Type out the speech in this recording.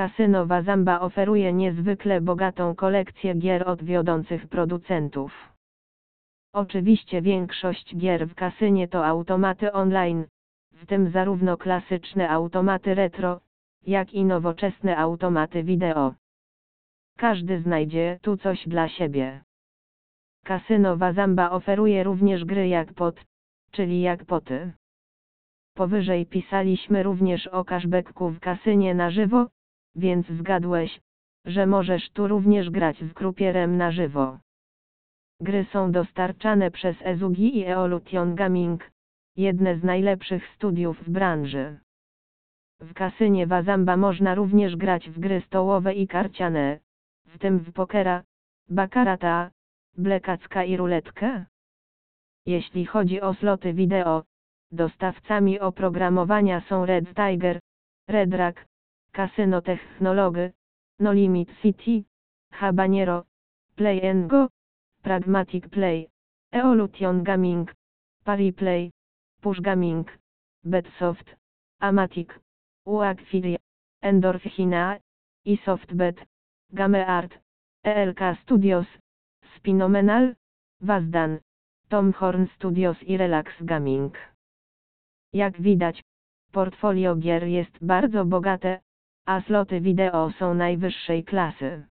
Kasyno Wazamba oferuje niezwykle bogatą kolekcję gier od wiodących producentów. Oczywiście większość gier w kasynie to automaty online, w tym zarówno klasyczne automaty retro, jak i nowoczesne automaty wideo. Każdy znajdzie tu coś dla siebie. Kasyno Wazamba oferuje również gry jak pot, czyli jak poty. Powyżej pisaliśmy również o cashbacku w kasynie na żywo, więc zgadłeś, że możesz tu również grać z krupierem na żywo. Gry są dostarczane przez Ezugi i Eolution Gaming, jedne z najlepszych studiów w branży. W kasynie Wazamba można również grać w gry stołowe i karciane, w tym w pokera, bakarata, blekacka i ruletkę. Jeśli chodzi o sloty wideo, dostawcami oprogramowania są Red Tiger, Red Rack, Casino Technology, No Limit City, Habanero, Play Go, Pragmatic Play, Evolution Gaming, Pariplay, Push Gaming, Betsoft, Amatic, Uagfilia, Endorphina, i Softbet, Gameart, ELK Studios, Spinomenal, Wazdan, Tom Horn Studios i Relax Gaming. Jak widać, portfolio gier jest bardzo bogate, a sloty wideo są najwyższej klasy.